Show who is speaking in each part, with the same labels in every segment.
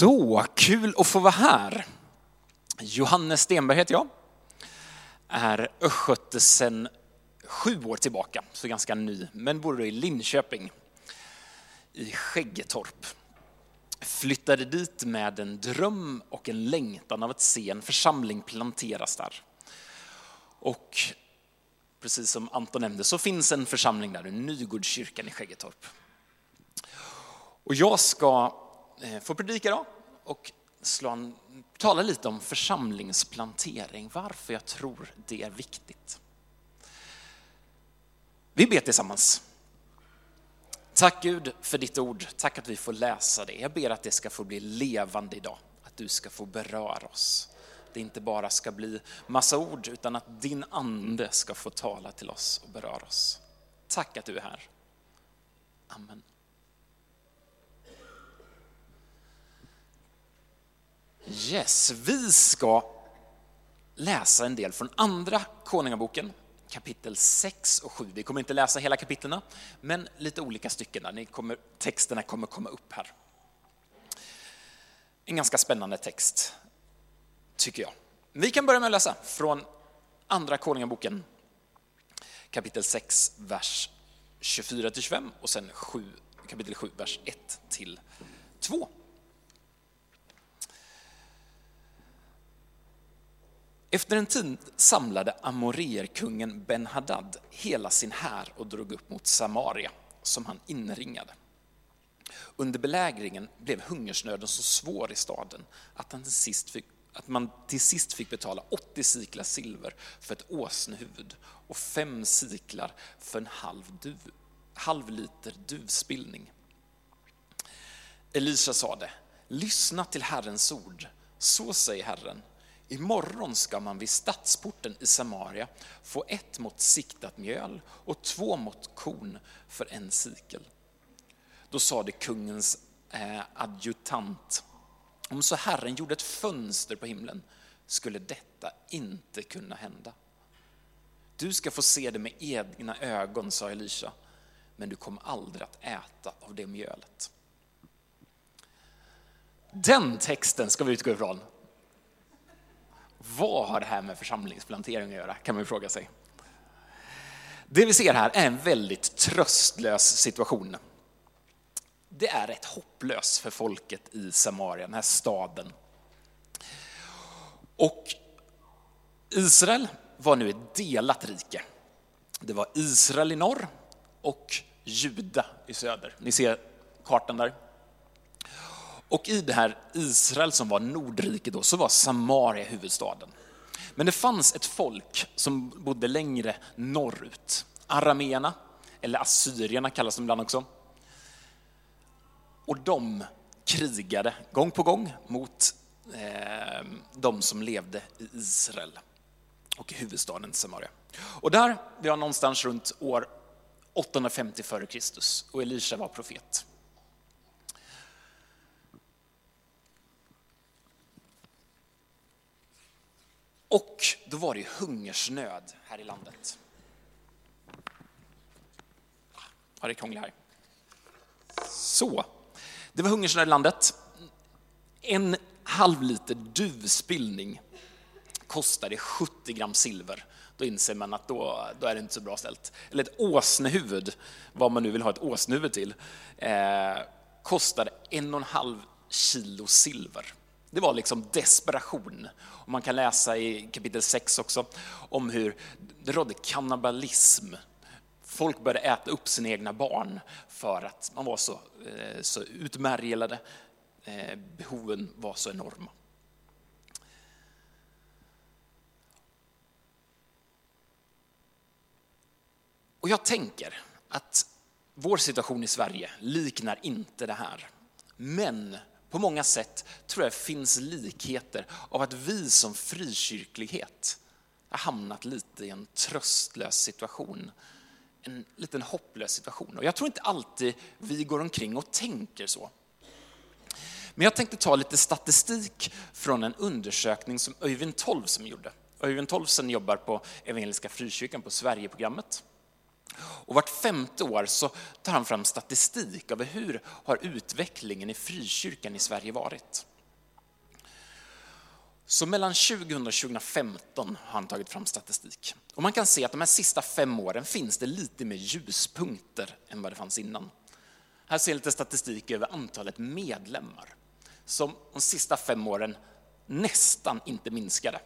Speaker 1: Så kul att få vara här. Johannes Stenberg heter jag. Är östgöte sedan sju år tillbaka, så ganska ny, men bor i Linköping i Skäggetorp. Flyttade dit med en dröm och en längtan av att se en församling planteras där. Och precis som Anton nämnde så finns en församling där, Nygårdskyrkan i Skäggetorp. Och jag ska Få får predika idag och slå tala lite om församlingsplantering, varför jag tror det är viktigt. Vi ber tillsammans. Tack Gud för ditt ord, tack att vi får läsa det. Jag ber att det ska få bli levande idag, att du ska få beröra oss. Det inte bara ska bli massa ord, utan att din ande ska få tala till oss och beröra oss. Tack att du är här. Amen. Yes, vi ska läsa en del från andra Konungaboken, kapitel 6 och 7. Vi kommer inte läsa hela kapitlen men lite olika stycken där. Ni kommer, texterna kommer komma upp här. En ganska spännande text, tycker jag. Vi kan börja med att läsa från andra Konungaboken, kapitel 6, vers 24 25 och sen 7, kapitel 7, vers 1 till 2. Efter en tid samlade Amoreerkungen Ben-Hadad hela sin här och drog upp mot Samaria, som han inringade. Under belägringen blev hungersnöden så svår i staden att, han till sist fick, att man till sist fick betala 80 siklar silver för ett åsnehuvud och fem siklar för en halv, duv, halv liter duvspillning. Elisa sade, lyssna till Herrens ord, så säger Herren, Imorgon ska man vid stadsporten i Samaria få ett mått siktat mjöl och två mått korn för en sikel. Då sade kungens eh, adjutant, om så Herren gjorde ett fönster på himlen skulle detta inte kunna hända. Du ska få se det med egna ögon, sa Elisha, men du kommer aldrig att äta av det mjölet. Den texten ska vi utgå ifrån. Vad har det här med församlingsplantering att göra, kan man fråga sig. Det vi ser här är en väldigt tröstlös situation. Det är rätt hopplöst för folket i Samaria, den här staden. Och Israel var nu ett delat rike. Det var Israel i norr och Juda i söder. Ni ser kartan där. Och i det här Israel som var Nordriket då, så var Samaria huvudstaden. Men det fanns ett folk som bodde längre norrut. Arameerna, eller assyrierna kallas de ibland också. Och de krigade gång på gång mot eh, de som levde i Israel och i huvudstaden Samaria. Och där, vi har någonstans runt år 850 f.Kr. och Elisha var profet. Och då var det hungersnöd här i landet. Ja, det krånglar här. Så, det var hungersnöd i landet. En halv liter duvspillning kostade 70 gram silver. Då inser man att då, då är det inte så bra ställt. Eller ett åsnehuvud, vad man nu vill ha ett åsnehuvud till, eh, kostade en och en halv kilo silver. Det var liksom desperation. Och man kan läsa i kapitel 6 också om hur det rådde kannibalism. Folk började äta upp sina egna barn för att man var så, eh, så utmärglade. Eh, behoven var så enorma. Och jag tänker att vår situation i Sverige liknar inte det här. Men på många sätt tror jag finns likheter av att vi som frikyrklighet har hamnat lite i en tröstlös situation. En liten hopplös situation. Och jag tror inte alltid vi går omkring och tänker så. Men jag tänkte ta lite statistik från en undersökning som Öyvind Tolvsen gjorde. Öyvind Tolvsen jobbar på Evangeliska Frikyrkan på Sverigeprogrammet. Och vart femte år så tar han fram statistik över hur har utvecklingen i frikyrkan i Sverige varit. Så mellan 2000 och 2015 har han tagit fram statistik. Och man kan se att de här sista fem åren finns det lite mer ljuspunkter än vad det fanns innan. Här ser jag lite statistik över antalet medlemmar som de sista fem åren nästan inte minskade.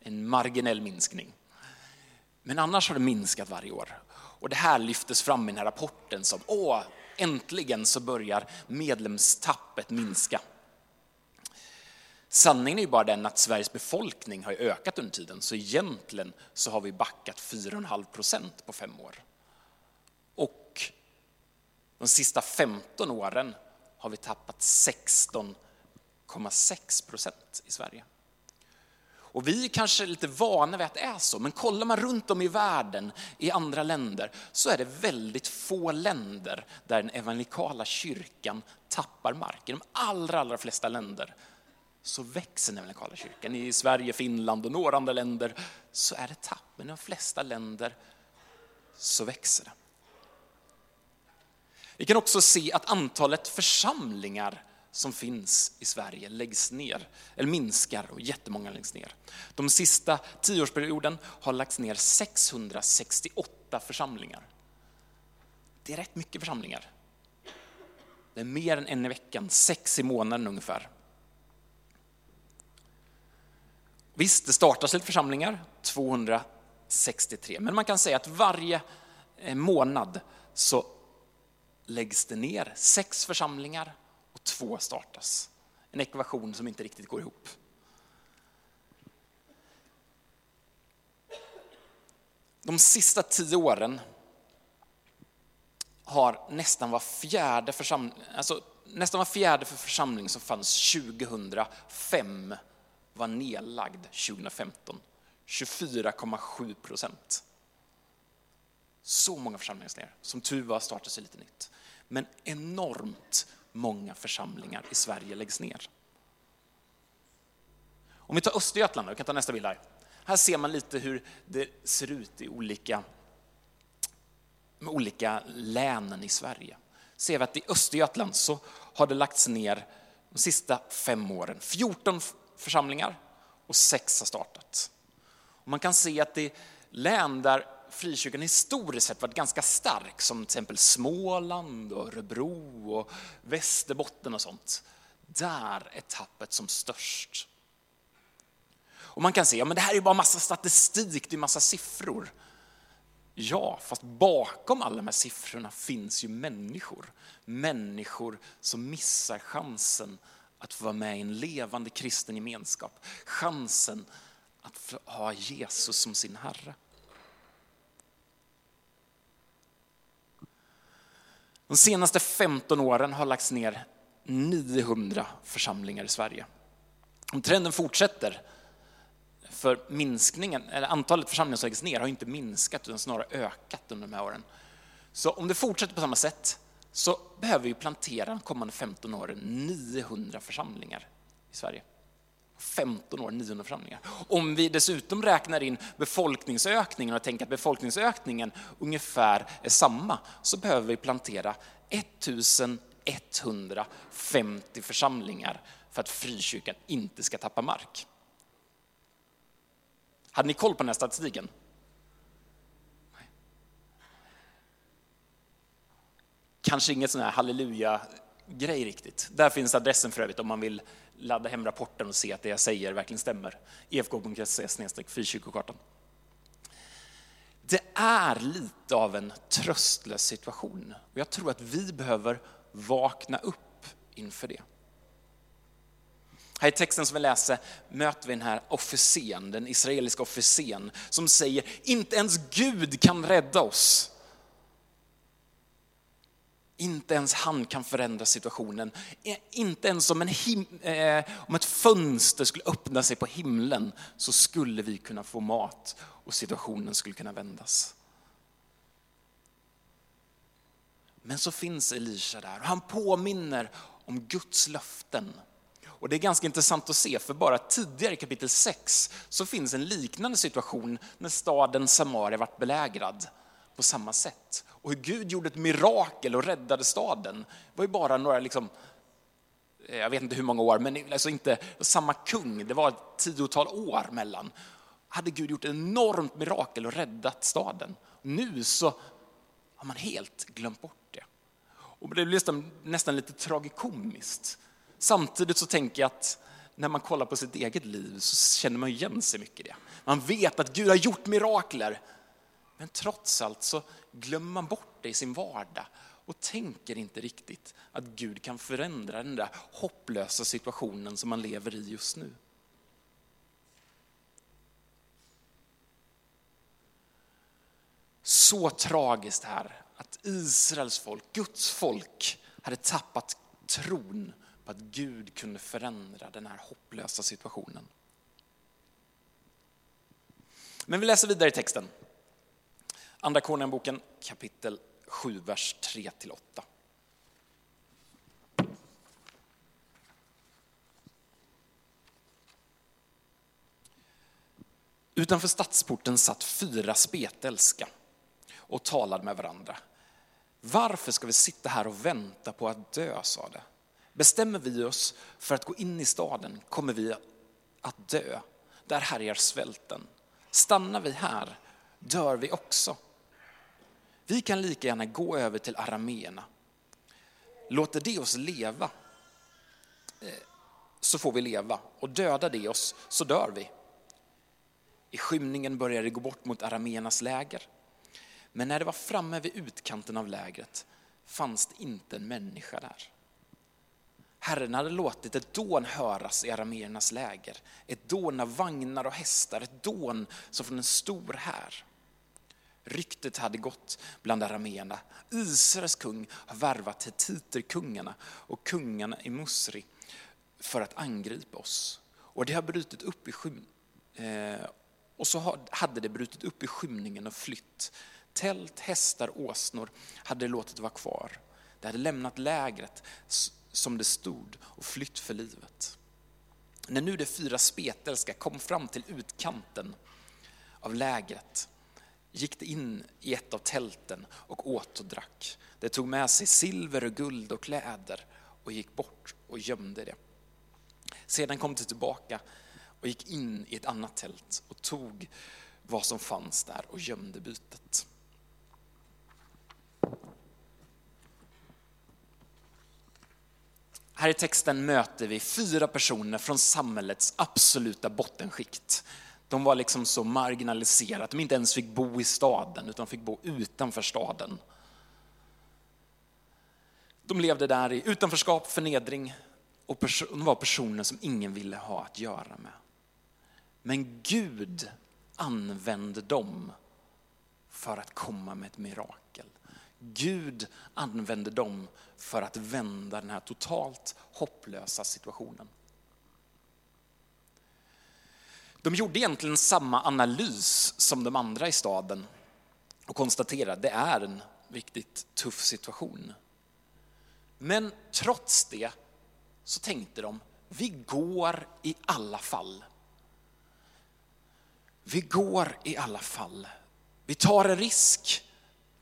Speaker 1: En marginell minskning. Men annars har det minskat varje år. Och det här lyftes fram i den här rapporten som åh, äntligen så börjar medlemstappet minska. Sanningen är ju bara den att Sveriges befolkning har ökat under tiden, så egentligen så har vi backat 4,5 procent på fem år. Och de sista 15 åren har vi tappat 16,6 procent i Sverige. Och vi är kanske lite vana vid att det är så, men kollar man runt om i världen, i andra länder, så är det väldigt få länder där den evangelikala kyrkan tappar mark. I de allra, allra flesta länder så växer den evangelikala kyrkan. I Sverige, Finland och några andra länder så är det tapp, men i de flesta länder så växer det. Vi kan också se att antalet församlingar som finns i Sverige läggs ner, eller minskar och jättemånga läggs ner. De sista tioårsperioden har lagts ner 668 församlingar. Det är rätt mycket församlingar. Det är mer än en i veckan, sex i månaden ungefär. Visst, det startas lite församlingar, 263, men man kan säga att varje eh, månad så läggs det ner sex församlingar och två startas. En ekvation som inte riktigt går ihop. De sista tio åren har nästan var fjärde församling, alltså nästan var fjärde för församling som fanns 2005 var nedlagd 2015. 24,7 procent. Så många församlingar ner. Som tur var startades lite nytt. Men enormt många församlingar i Sverige läggs ner. Om vi tar Östergötland, vi kan ta nästa bild här. Här ser man lite hur det ser ut i olika, med olika länen i Sverige. Ser vi att i Östergötland så har det lagts ner de sista fem åren 14 församlingar och sex har startat. Och man kan se att det är län där frikyrkan historiskt sett varit ganska stark, som till exempel Småland, och Örebro och Västerbotten och sånt. Där är tappet som störst. Och man kan se, ja men det här är bara massa statistik, det är massa siffror. Ja, fast bakom alla de här siffrorna finns ju människor. Människor som missar chansen att få vara med i en levande kristen gemenskap. Chansen att få ha Jesus som sin Herre. De senaste 15 åren har lagts ner 900 församlingar i Sverige. Om trenden fortsätter, för minskningen, eller antalet församlingar som läggs ner har inte minskat utan snarare ökat under de här åren. Så om det fortsätter på samma sätt så behöver vi plantera de kommande 15 åren 900 församlingar i Sverige. 15 år, 900 församlingar. Om vi dessutom räknar in befolkningsökningen och tänker att befolkningsökningen ungefär är samma, så behöver vi plantera 1150 församlingar för att frikyrkan inte ska tappa mark. Hade ni koll på den här statistiken? Kanske inget sån här halleluja-grej riktigt. Där finns adressen för övrigt om man vill ladda hem rapporten och se att det jag säger verkligen stämmer. efk.se frikyrkokartan. Det är lite av en tröstlös situation och jag tror att vi behöver vakna upp inför det. Här i texten som vi läser möter vi den här officeren, den israeliska officeren som säger inte ens Gud kan rädda oss. Inte ens han kan förändra situationen. Eh, inte ens om, en him- eh, om ett fönster skulle öppna sig på himlen så skulle vi kunna få mat och situationen skulle kunna vändas. Men så finns Elisha där och han påminner om Guds löften. Och det är ganska intressant att se, för bara tidigare i kapitel 6 så finns en liknande situation när staden Samaria varit belägrad på samma sätt. Och hur Gud gjorde ett mirakel och räddade staden var ju bara några liksom eh, jag vet inte hur många år, men alltså inte samma kung. Det var ett tiotal år mellan. Hade Gud gjort ett enormt mirakel och räddat staden. Nu så har man helt glömt bort det. Och det blir nästan, nästan lite tragikomiskt. Samtidigt så tänker jag att när man kollar på sitt eget liv så känner man igen sig mycket i det. Man vet att Gud har gjort mirakler. Men trots allt så glömmer man bort det i sin vardag och tänker inte riktigt att Gud kan förändra den där hopplösa situationen som man lever i just nu. Så tragiskt här att Israels folk, Guds folk, hade tappat tron på att Gud kunde förändra den här hopplösa situationen. Men vi läser vidare i texten. Andra Konungaboken kapitel 7, vers 3-8. Utanför stadsporten satt fyra spetälska och talade med varandra. Varför ska vi sitta här och vänta på att dö, sa de. Bestämmer vi oss för att gå in i staden kommer vi att dö. Där härjar svälten. Stannar vi här dör vi också. Vi kan lika gärna gå över till arameerna. Låter det oss leva eh, så får vi leva och dödar det oss så dör vi. I skymningen började det gå bort mot arameernas läger. Men när det var framme vid utkanten av lägret fanns det inte en människa där. Herren hade låtit ett dån höras i arameernas läger, ett dån av vagnar och hästar, ett dån som från en stor här. Ryktet hade gått bland arameerna. Israels kung har värvat hetiterkungarna och kungarna i Musri för att angripa oss. Och det har brutit upp i skym eh, och så hade det brutit upp i skymningen och flytt. Tält, hästar, åsnor hade det låtit vara kvar. Det hade lämnat lägret som det stod och flytt för livet. När nu de fyra spetälska kom fram till utkanten av lägret gick de in i ett av tälten och åt och drack. De tog med sig silver och guld och kläder och gick bort och gömde det. Sedan kom de tillbaka och gick in i ett annat tält och tog vad som fanns där och gömde bytet. Här i texten möter vi fyra personer från samhällets absoluta bottenskikt. De var liksom så marginaliserade att de inte ens fick bo i staden utan fick bo utanför staden. De levde där i utanförskap, förnedring och de var personer som ingen ville ha att göra med. Men Gud använde dem för att komma med ett mirakel. Gud använde dem för att vända den här totalt hopplösa situationen. De gjorde egentligen samma analys som de andra i staden och konstaterade att det är en riktigt tuff situation. Men trots det så tänkte de, vi går i alla fall. Vi går i alla fall. Vi tar en risk.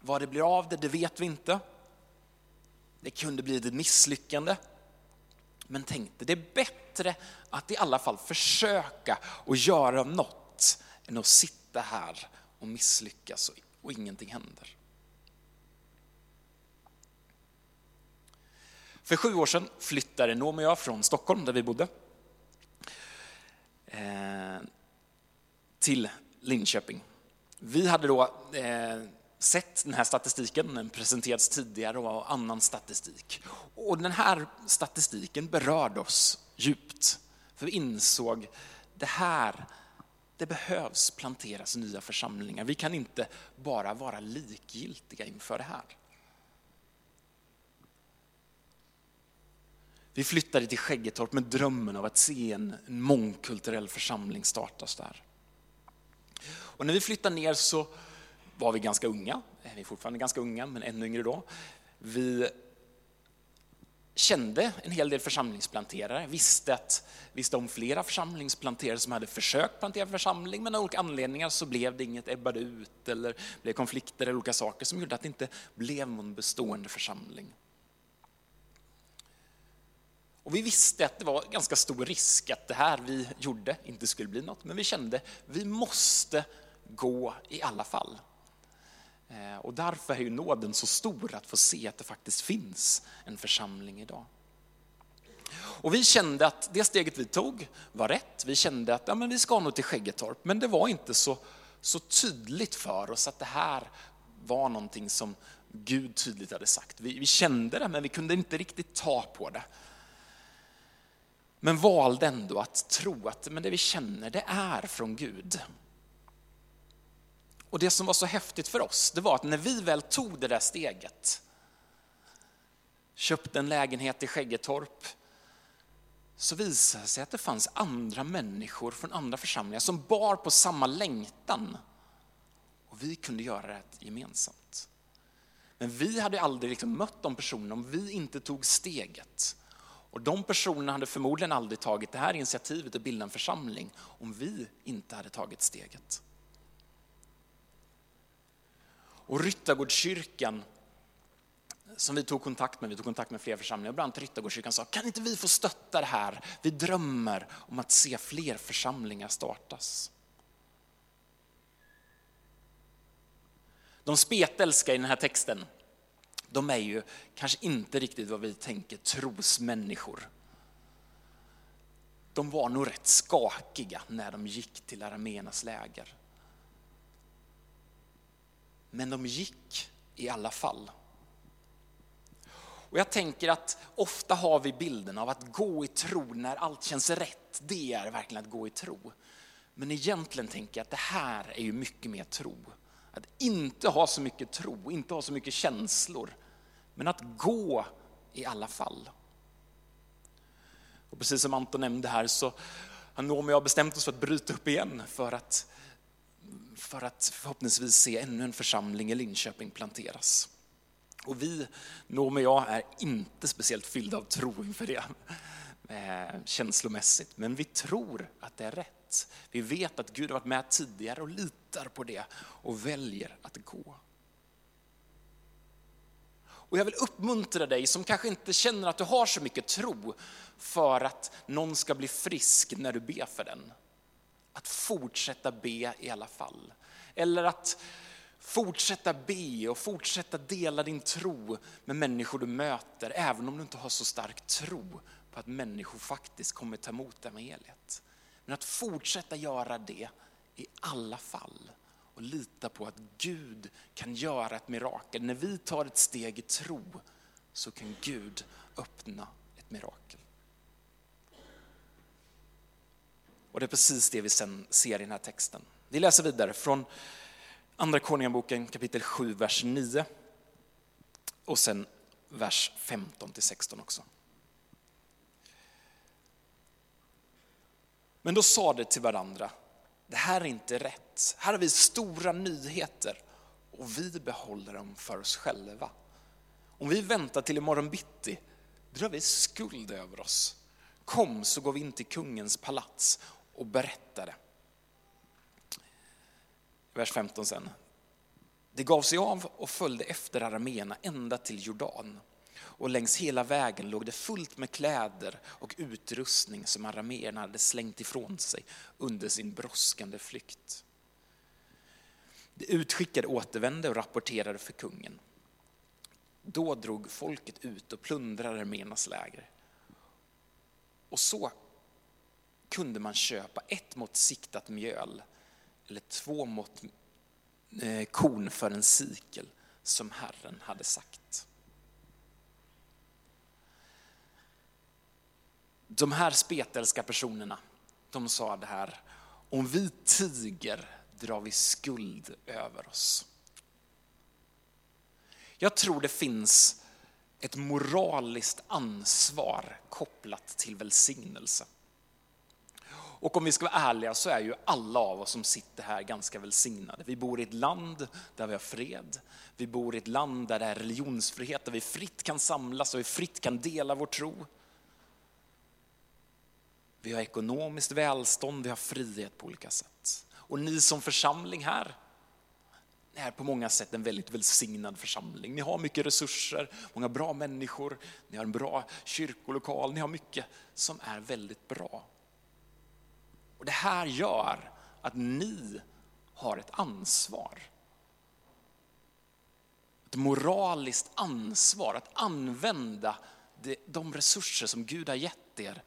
Speaker 1: Vad det blir av det, det vet vi inte. Det kunde bli ett misslyckande. Men tänkte, det är bättre att i alla fall försöka och göra något än att sitta här och misslyckas och ingenting händer. För sju år sedan flyttade Noam och jag från Stockholm, där vi bodde, eh, till Linköping. Vi hade då eh, sett den här statistiken, den presenterats tidigare och annan statistik. Och den här statistiken berörde oss djupt. För vi insåg, det här, det behövs planteras nya församlingar. Vi kan inte bara vara likgiltiga inför det här. Vi flyttade till Skäggetorp med drömmen av att se en mångkulturell församling startas där. Och när vi flyttade ner så var vi ganska unga, vi är fortfarande ganska unga, men ännu yngre då. Vi kände en hel del församlingsplanterare, visste, att, visste om flera församlingsplanterare som hade försökt plantera församling, men av olika anledningar så blev det inget, ebbade ut eller blev konflikter eller olika saker som gjorde att det inte blev någon bestående församling. Och vi visste att det var ganska stor risk att det här vi gjorde inte skulle bli något, men vi kände att vi måste gå i alla fall. Eh, och därför är ju nåden så stor att få se att det faktiskt finns en församling idag. Och vi kände att det steget vi tog var rätt. Vi kände att ja, men vi ska nog till Skäggetorp, men det var inte så, så tydligt för oss att det här var någonting som Gud tydligt hade sagt. Vi, vi kände det, men vi kunde inte riktigt ta på det. Men valde ändå att tro att men det vi känner, det är från Gud. Och det som var så häftigt för oss, det var att när vi väl tog det där steget, köpte en lägenhet i Skäggetorp, så visade det sig att det fanns andra människor från andra församlingar som bar på samma längtan. Och vi kunde göra det gemensamt. Men vi hade aldrig liksom mött de personerna om vi inte tog steget. Och de personerna hade förmodligen aldrig tagit det här initiativet att bilda en församling om vi inte hade tagit steget. Och Ryttargårdskyrkan som vi tog kontakt med, vi tog kontakt med flera församlingar, bland annat Ryttargårdskyrkan sa, kan inte vi få stötta det här? Vi drömmer om att se fler församlingar startas. De spetälska i den här texten, de är ju kanske inte riktigt vad vi tänker trosmänniskor. De var nog rätt skakiga när de gick till arameernas läger. Men de gick i alla fall. Och jag tänker att ofta har vi bilden av att gå i tro när allt känns rätt. Det är verkligen att gå i tro. Men egentligen tänker jag att det här är ju mycket mer tro. Att inte ha så mycket tro, inte ha så mycket känslor. Men att gå i alla fall. Och precis som Anton nämnde här så har Noomi och jag bestämt oss för att bryta upp igen för att, för att förhoppningsvis se ännu en församling i Linköping planteras. Och vi, Noomi och jag, är inte speciellt fyllda av tro inför det eh, känslomässigt, men vi tror att det är rätt. Vi vet att Gud har varit med tidigare och litar på det och väljer att gå. Och jag vill uppmuntra dig som kanske inte känner att du har så mycket tro för att någon ska bli frisk när du ber för den. Att fortsätta be i alla fall. Eller att fortsätta be och fortsätta dela din tro med människor du möter, även om du inte har så stark tro på att människor faktiskt kommer ta emot evangeliet. Men att fortsätta göra det i alla fall och lita på att Gud kan göra ett mirakel. När vi tar ett steg i tro så kan Gud öppna ett mirakel. Och det är precis det vi sen ser i den här texten. Vi läser vidare från Andra Konungaboken kapitel 7, vers 9 och sen vers 15 till 16 också. Men då sa de till varandra, det här är inte rätt. Här har vi stora nyheter och vi behåller dem för oss själva. Om vi väntar till imorgon bitti drar vi skuld över oss. Kom så går vi in till kungens palats och berättade. Vers 15 sen. Det gav sig av och följde efter araméerna ända till Jordan. Och längs hela vägen låg det fullt med kläder och utrustning som araméerna hade slängt ifrån sig under sin brådskande flykt. De utskickade återvände och rapporterade för kungen. Då drog folket ut och plundrade arméernas läger. Och så kunde man köpa ett mått siktat mjöl eller två mått eh, korn för en sikel som Herren hade sagt. De här spetälska personerna, de sa det här, om vi tiger drar vi skuld över oss. Jag tror det finns ett moraliskt ansvar kopplat till välsignelse. Och om vi ska vara ärliga så är ju alla av oss som sitter här ganska välsignade. Vi bor i ett land där vi har fred. Vi bor i ett land där det är religionsfrihet, där vi fritt kan samlas och vi fritt kan dela vår tro. Vi har ekonomiskt välstånd, vi har frihet på olika sätt. Och ni som församling här, är på många sätt en väldigt välsignad församling. Ni har mycket resurser, många bra människor, ni har en bra kyrkolokal, ni har mycket som är väldigt bra. Och Det här gör att ni har ett ansvar. Ett moraliskt ansvar att använda de resurser som Gud har gett er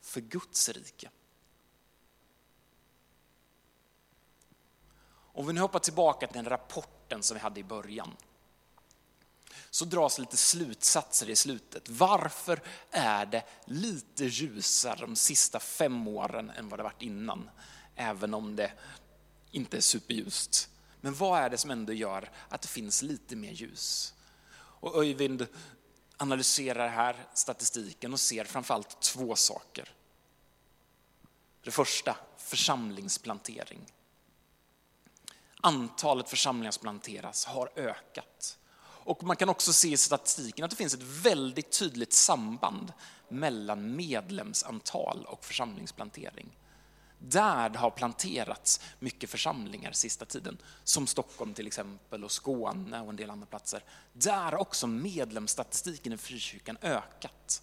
Speaker 1: för Guds rike. Om vi nu hoppar tillbaka till den rapporten som vi hade i början så dras lite slutsatser i slutet. Varför är det lite ljusare de sista fem åren än vad det varit innan? Även om det inte är superljust. Men vad är det som ändå gör att det finns lite mer ljus? Och Öyvind analyserar här statistiken och ser framförallt två saker. Det första, församlingsplantering. Antalet församlingar som planteras har ökat. Och man kan också se i statistiken att det finns ett väldigt tydligt samband mellan medlemsantal och församlingsplantering. Där det har planterats mycket församlingar sista tiden, som Stockholm till exempel och Skåne och en del andra platser. Där har också medlemsstatistiken i frikyrkan ökat.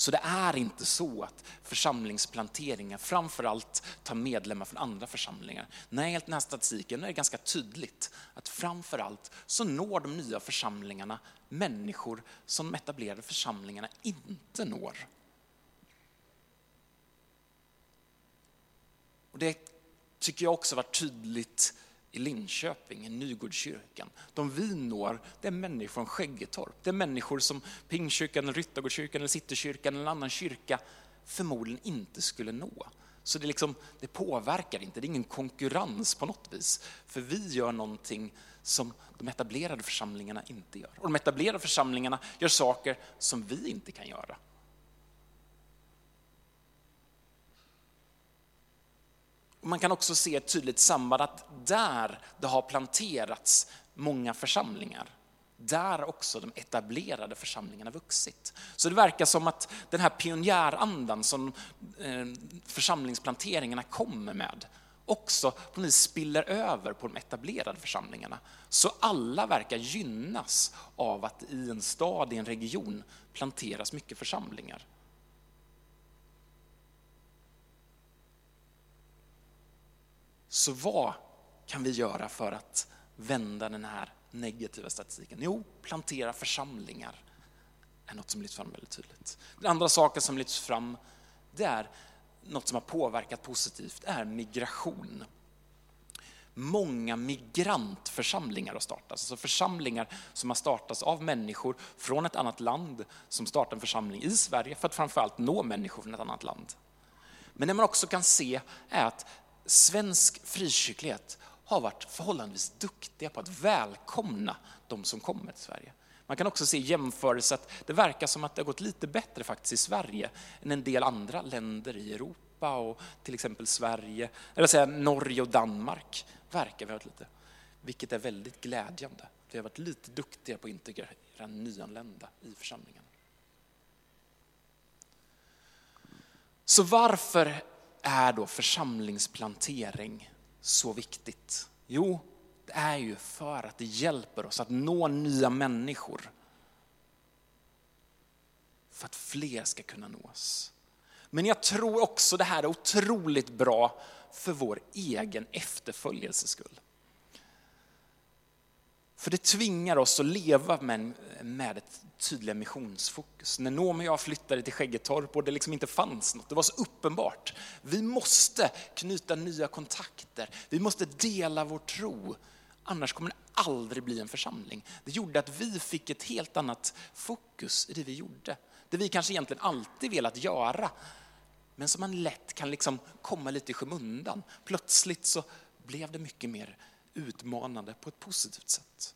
Speaker 1: Så det är inte så att församlingsplanteringar framförallt tar medlemmar från andra församlingar. Nej, enligt den här statistiken är det ganska tydligt att framförallt så når de nya församlingarna människor som de etablerade församlingarna inte når. Och det tycker jag också var tydligt i Linköping, i Nygårdskyrkan. De vi når, det är människor från Skäggetorp. Det är människor som Pingkyrkan, Ryttargårdskyrkan, eller Citykyrkan eller en annan kyrka förmodligen inte skulle nå. Så det, liksom, det påverkar inte, det är ingen konkurrens på något vis. För vi gör någonting som de etablerade församlingarna inte gör. Och de etablerade församlingarna gör saker som vi inte kan göra. Man kan också se ett tydligt samband att där det har planterats många församlingar, där också de etablerade församlingarna vuxit. Så det verkar som att den här pionjärandan som eh, församlingsplanteringarna kommer med också på något spiller över på de etablerade församlingarna. Så alla verkar gynnas av att i en stad, i en region planteras mycket församlingar. Så vad kan vi göra för att vända den här negativa statistiken? Jo, plantera församlingar är något som lyfts fram väldigt tydligt. Den andra saken som lyfts fram, det är något som har påverkat positivt, är migration. Många migrantförsamlingar har startats, alltså församlingar som har startats av människor från ett annat land som startar en församling i Sverige för att framförallt nå människor från ett annat land. Men det man också kan se är att svensk frikyrklighet har varit förhållandevis duktiga på att välkomna de som kommer till Sverige. Man kan också se jämförelse att det verkar som att det har gått lite bättre faktiskt i Sverige än en del andra länder i Europa och till exempel Sverige, eller säga Norge och Danmark verkar vi ha varit lite, vilket är väldigt glädjande. Vi har varit lite duktiga på att integrera nyanlända i församlingen. Så varför är då församlingsplantering så viktigt? Jo, det är ju för att det hjälper oss att nå nya människor. För att fler ska kunna nås. Men jag tror också det här är otroligt bra för vår egen efterföljelses skull. För det tvingar oss att leva med, med ett tydligt missionsfokus. När Noomi och jag flyttade till Skäggetorp och det liksom inte fanns något, det var så uppenbart. Vi måste knyta nya kontakter, vi måste dela vår tro. Annars kommer det aldrig bli en församling. Det gjorde att vi fick ett helt annat fokus i det vi gjorde. Det vi kanske egentligen alltid velat göra, men som man lätt kan liksom komma lite i skymundan. Plötsligt så blev det mycket mer utmanande på ett positivt sätt.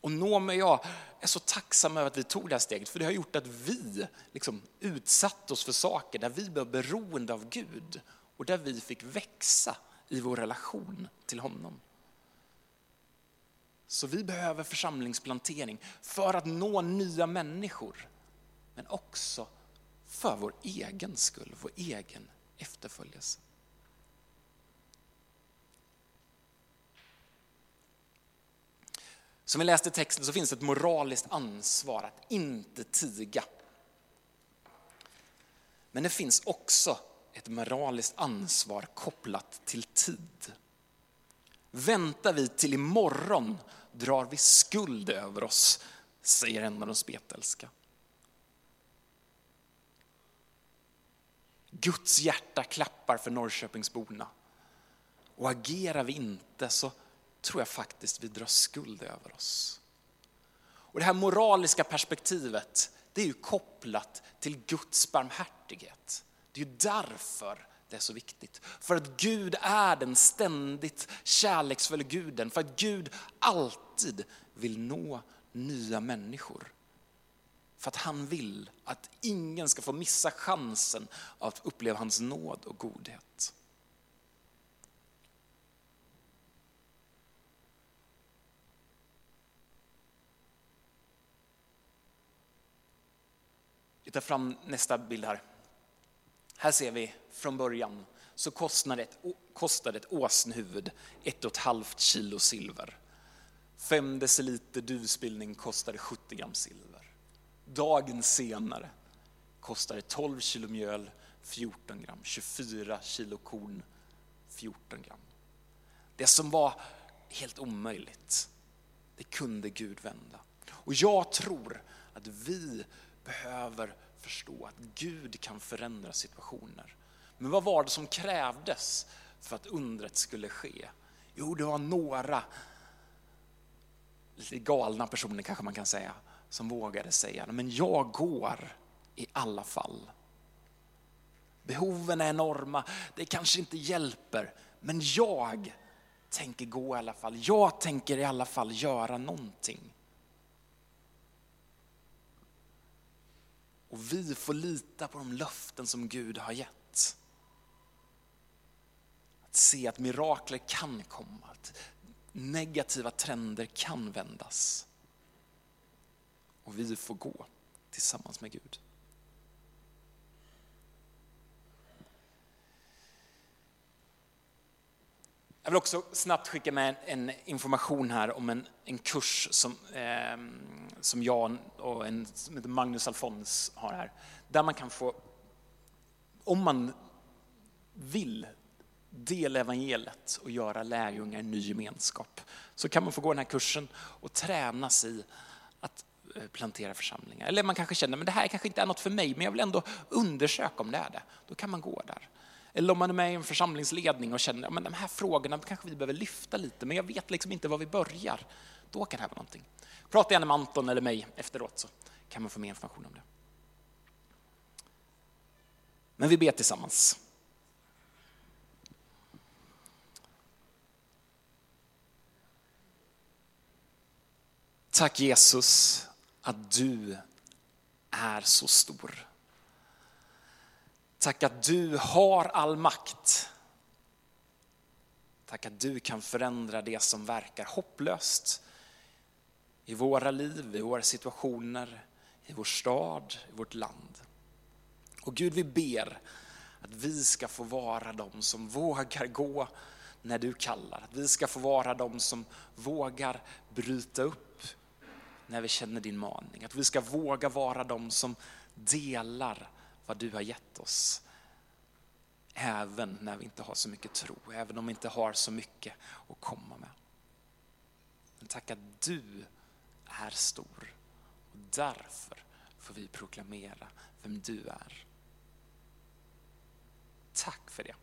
Speaker 1: Och Noomi och jag är så tacksamma över att vi tog det här steget, för det har gjort att vi liksom utsatt oss för saker där vi blev beroende av Gud och där vi fick växa i vår relation till honom. Så vi behöver församlingsplantering för att nå nya människor, men också för vår egen skull, vår egen efterföljelse. Som vi läste i texten så finns det ett moraliskt ansvar att inte tiga. Men det finns också ett moraliskt ansvar kopplat till tid. Väntar vi till imorgon drar vi skuld över oss, säger en av de spetälska. Guds hjärta klappar för Norrköpingsborna. Och agerar vi inte så tror jag faktiskt vi drar skuld över oss. Och det här moraliska perspektivet, det är ju kopplat till Guds barmhärtighet. Det är ju därför det är så viktigt. För att Gud är den ständigt kärleksfulla guden. För att Gud alltid vill nå nya människor. För att han vill att ingen ska få missa chansen att uppleva hans nåd och godhet. Vi tar fram nästa bild här. Här ser vi från början så kostade ett, kostade ett åsnhuvud ett och ett halvt kilo silver. Fem deciliter duvspillning kostade 70 gram silver. Dagen senare kostade 12 kilo mjöl 14 gram, 24 kilo korn 14 gram. Det som var helt omöjligt, det kunde Gud vända. Och jag tror att vi behöver förstå att Gud kan förändra situationer. Men vad var det som krävdes för att undret skulle ske? Jo, det var några lite galna personer kanske man kan säga, som vågade säga, men jag går i alla fall. Behoven är enorma, det kanske inte hjälper, men jag tänker gå i alla fall. Jag tänker i alla fall göra någonting. Och vi får lita på de löften som Gud har gett. Att se att mirakler kan komma, att negativa trender kan vändas. Och vi får gå tillsammans med Gud. Jag vill också snabbt skicka med en information här om en, en kurs som, eh, som jag och en som heter Magnus Alfons har här. Där man kan få, om man vill dela evangeliet och göra lärjungar i ny gemenskap, så kan man få gå den här kursen och tränas i att eh, plantera församlingar. Eller man kanske känner, men det här kanske inte är något för mig, men jag vill ändå undersöka om det är det. Då kan man gå där. Eller om man är med i en församlingsledning och känner att de här frågorna kanske vi behöver lyfta lite, men jag vet liksom inte var vi börjar. Då kan det här vara någonting. Prata gärna med Anton eller mig efteråt så kan man få mer information om det. Men vi ber tillsammans. Tack Jesus att du är så stor. Tack att du har all makt. Tack att du kan förändra det som verkar hopplöst i våra liv, i våra situationer, i vår stad, i vårt land. Och Gud, vi ber att vi ska få vara de som vågar gå när du kallar. Att vi ska få vara de som vågar bryta upp när vi känner din maning. Att vi ska våga vara de som delar vad du har gett oss. Även när vi inte har så mycket tro, även om vi inte har så mycket att komma med. Men tack att du är stor och därför får vi proklamera vem du är. Tack för det.